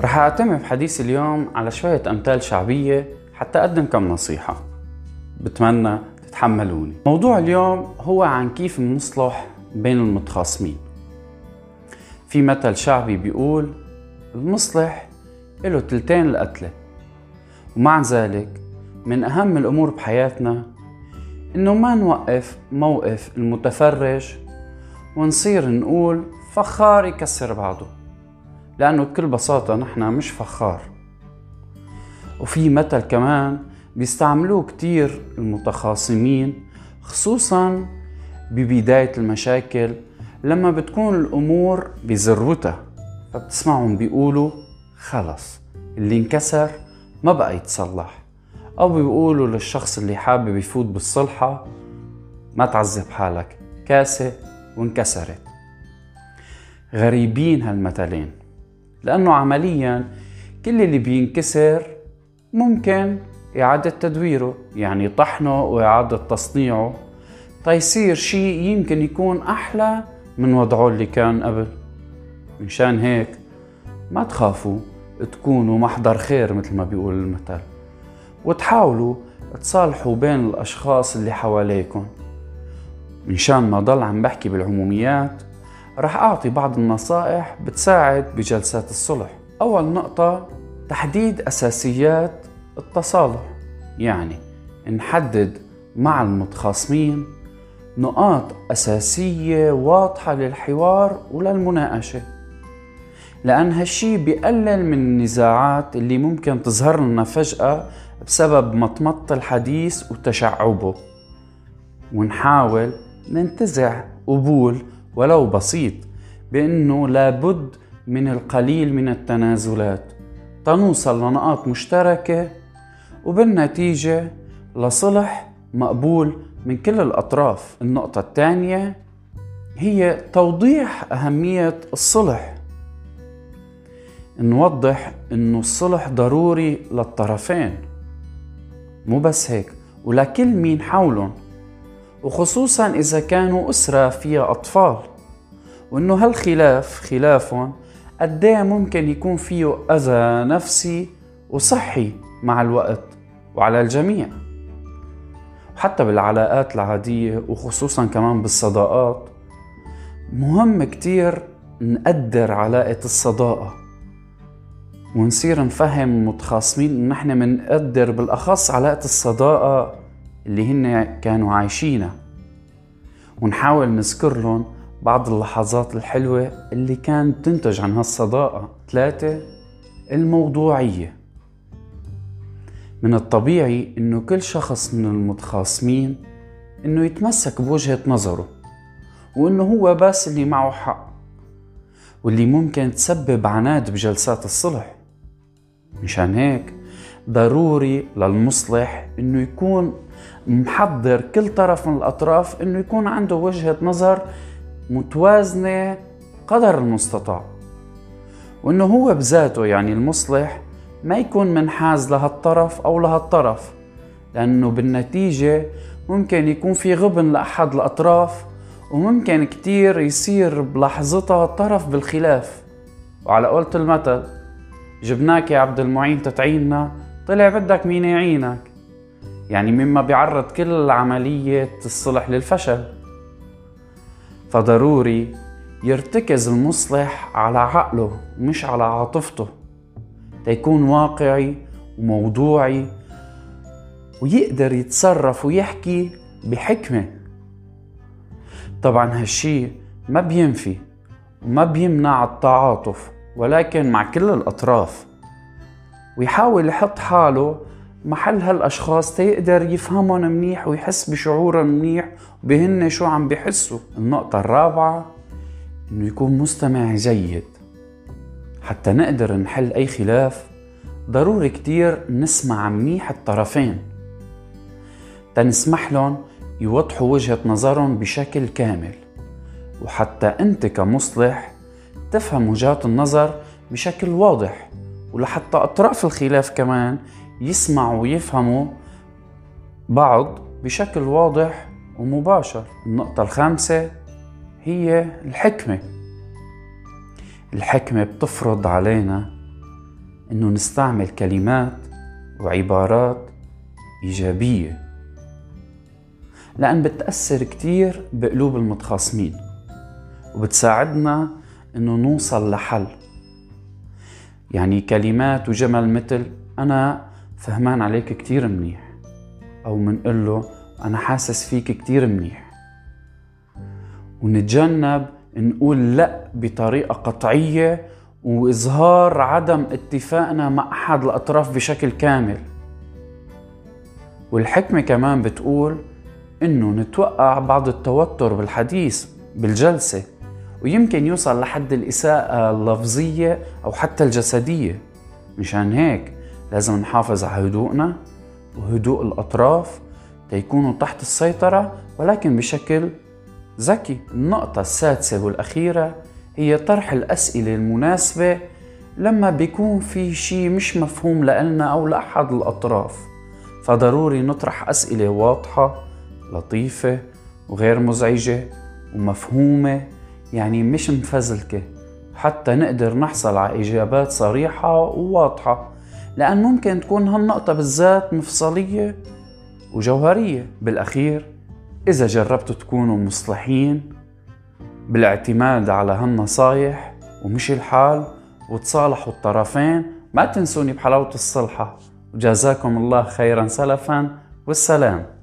رح أعتمد بحديث اليوم على شوية أمثال شعبية حتى أقدم كم نصيحة. بتمنى تتحملوني. موضوع اليوم هو عن كيف نصلح بين المتخاصمين. في مثل شعبي بيقول المصلح له تلتين القتلة. ومع ذلك من أهم الأمور بحياتنا إنه ما نوقف موقف المتفرج ونصير نقول فخار يكسر بعضه. لأنه بكل بساطة نحن مش فخار. وفي مثل كمان بيستعملوه كتير المتخاصمين خصوصا ببداية المشاكل لما بتكون الأمور بذروتها فبتسمعهم بيقولوا خلص اللي انكسر ما بقى يتصلح. أو بيقولوا للشخص اللي حابب يفوت بالصلحة ما تعذب حالك كاسة وانكسرت. غريبين هالمثلين. لأنه عمليا كل اللي بينكسر ممكن إعادة تدويره يعني طحنه وإعادة تصنيعه. تيصير شيء يمكن يكون أحلى من وضعه اللي كان قبل. مشان هيك ما تخافوا تكونوا محضر خير مثل ما بيقول المثل. وتحاولوا تصالحوا بين الأشخاص اللي حواليكم. مشان ما ضل عم بحكي بالعموميات رح أعطي بعض النصائح بتساعد بجلسات الصلح. أول نقطة تحديد أساسيات التصالح. يعني نحدد مع المتخاصمين نقاط أساسية واضحة للحوار وللمناقشة لأن هالشي بيقلل من النزاعات اللي ممكن تظهر لنا فجأة بسبب مطمط الحديث وتشعبه. ونحاول ننتزع قبول ولو بسيط بأنه لابد من القليل من التنازلات. تنوصل لنقاط مشتركة وبالنتيجة لصلح مقبول من كل الأطراف. النقطة الثانية هي توضيح أهمية الصلح. نوضح إنه الصلح ضروري للطرفين. مو بس هيك ولكل مين حولهم. وخصوصا إذا كانوا أسرة فيها أطفال. وإنه هالخلاف خلافهم قديه ممكن يكون فيه أذى نفسي وصحي مع الوقت وعلى الجميع. وحتى بالعلاقات العادية وخصوصا كمان بالصداقات مهم كتير نقدر علاقة الصداقة. ونصير نفهم المتخاصمين إن نحن منقدر بالأخص علاقة الصداقة اللي هن كانوا عايشينها. ونحاول نذكر لهم بعض اللحظات الحلوة اللي كانت تنتج عن هالصداقة. ثلاثة الموضوعية. من الطبيعي إنه كل شخص من المتخاصمين إنه يتمسك بوجهة نظره وإنه هو بس اللي معه حق واللي ممكن تسبب عناد بجلسات الصلح. مشان هيك ضروري للمصلح إنه يكون محضر كل طرف من الأطراف إنه يكون عنده وجهة نظر متوازنة قدر المستطاع. وإنه هو بذاته يعني المصلح ما يكون منحاز لهالطرف أو لهالطرف لأنه بالنتيجة ممكن يكون في غبن لأحد الأطراف وممكن كتير يصير بلحظتها طرف بالخلاف. وعلى قولة المثل جبناك يا عبد المعين تتعيننا طلع بدك مين يعينك؟ يعني مما بيعرض كل عملية الصلح للفشل. فضروري يرتكز المصلح على عقله مش على عاطفته. تيكون واقعي وموضوعي ويقدر يتصرف ويحكي بحكمة. طبعا هالشي ما بينفي وما بيمنع التعاطف ولكن مع كل الأطراف. ويحاول يحط حاله محل هالأشخاص تيقدر يفهمهم منيح ويحس بشعورهم منيح وبهن شو عم بيحسوا النقطة الرابعة إنه يكون مستمع جيد. حتى نقدر نحل أي خلاف ضروري كتير نسمع منيح الطرفين. تنسمح لهم يوضحوا وجهة نظرهم بشكل كامل. وحتى أنت كمصلح تفهم وجهات النظر بشكل واضح. ولحتى أطراف الخلاف كمان يسمعوا ويفهموا بعض بشكل واضح ومباشر. النقطة الخامسة هي الحكمة. الحكمة بتفرض علينا إنه نستعمل كلمات وعبارات إيجابية لأن بتأثر كتير بقلوب المتخاصمين وبتساعدنا إنه نوصل لحل. يعني كلمات وجمل مثل أنا فهمان عليك كتير منيح أو منقول له أنا حاسس فيك كتير منيح. ونتجنب نقول لأ بطريقة قطعية وإظهار عدم اتفاقنا مع أحد الأطراف بشكل كامل. والحكمة كمان بتقول إنه نتوقع بعض التوتر بالحديث بالجلسة. ويمكن يوصل لحد الإساءة اللفظية أو حتى الجسدية. مشان هيك لازم نحافظ على هدوءنا وهدوء الأطراف تيكونوا تحت السيطرة ولكن بشكل ذكي. النقطة السادسة والأخيرة هي طرح الأسئلة المناسبة لما بيكون في شي مش مفهوم لنا أو لأحد الأطراف. فضروري نطرح أسئلة واضحة لطيفة وغير مزعجة ومفهومة. يعني مش مفزلكة. حتى نقدر نحصل على إجابات صريحة وواضحة لأن ممكن تكون هالنقطة بالذات مفصلية وجوهرية. بالأخير إذا جربتوا تكونوا مصلحين بالاعتماد على هالنصايح ومشي الحال وتصالحوا الطرفين ما تنسوني بحلاوة الصلحة. وجزاكم الله خيرا سلفا والسلام.